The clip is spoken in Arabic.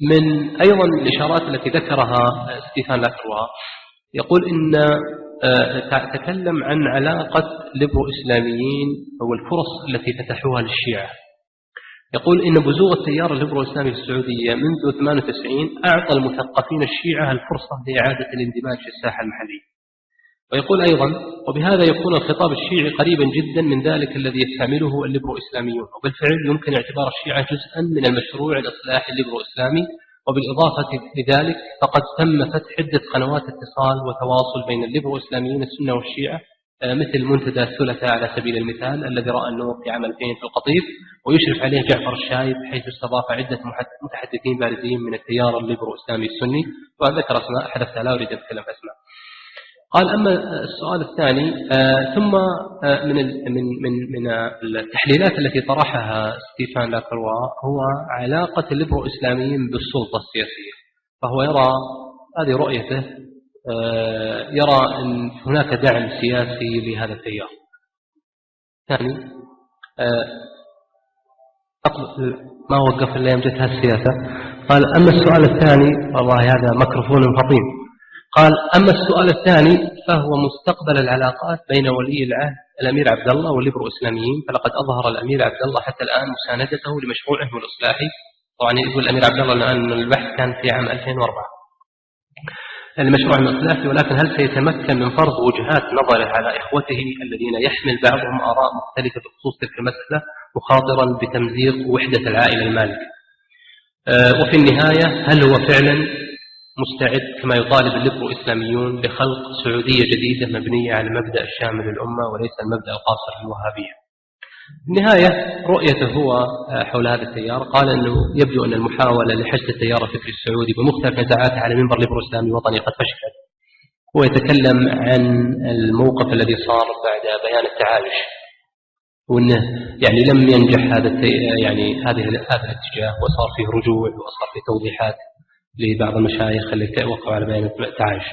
من أيضا الإشارات التي ذكرها ستيفان لاكروا يقول إن آه، تكلم عن علاقة ليبرو إسلاميين أو الفرص التي فتحوها للشيعة. يقول إن بزوغ التيار الليبرو الإسلامي في السعودية منذ 98 أعطى المثقفين الشيعة الفرصة لإعادة الاندماج في الساحة المحلية. ويقول أيضا وبهذا يكون الخطاب الشيعي قريبا جدا من ذلك الذي يستعمله الليبرو إسلاميون. وبالفعل يمكن اعتبار الشيعة جزءا من المشروع الإصلاحي الليبرو إسلامي وبالإضافة لذلك فقد تم فتح عدة قنوات اتصال وتواصل بين الليبرو إسلاميين السنة والشيعة آه، مثل منتدى الثلاثاء على سبيل المثال الذي رأى النور في عام 2000 في القطيف ويشرف عليه جعفر الشايب حيث استضاف عدة متحدثين بارزين من التيار الليبرو الإسلامي السني. وذكر أسماء حدثت لا أريد أن أتكلم أسماء. قال أما السؤال الثاني آه، ثم آه، من من من من التحليلات التي طرحها ستيفان لاكروا هو علاقة الليبرو إسلاميين بالسلطة السياسية. فهو يرى هذه رؤيته آه، يرى أن هناك دعم سياسي لهذا التيار. ثاني ما وقف إلا يوم جتها السياسة. قال أما السؤال الثاني والله هذا ميكروفون فطين قال أما السؤال الثاني فهو مستقبل العلاقات بين ولي العهد الأمير عبد الله والليبرو إسلاميين فلقد أظهر الأمير عبد الله حتى الآن مساندته لمشروعه الإصلاحي طبعا يقول الأمير عبد الله الآن البحث كان في عام 2004 المشروع الإصلاحي ولكن هل سيتمكن من فرض وجهات نظره على إخوته الذين يحمل بعضهم آراء مختلفة بخصوص تلك المسألة مخاطرا بتمزيق وحدة العائلة المالكة؟ آه، وفي النهاية هل هو فعلا مستعد كما يطالب الليبرو إسلاميون لخلق سعودية جديدة مبنية على المبدأ الشامل للأمة وليس المبدأ القاصر للوهابية. النهاية رؤيته هو آه، حول هذا التيار. قال أنه يبدو أن المحاولة لحشد التيار الفكري السعودي بمختلف نزاعاته على منبر ليبرو إسلامي وطني قد فشلت. هو يتكلم عن الموقف الذي صار بعد بيان التعايش وأنه يعني لم ينجح هذا يعني هذه هذا الاتجاه وصار فيه رجوع وصار فيه توضيحات. لبعض المشايخ اللي وقعوا على بيان التعايش.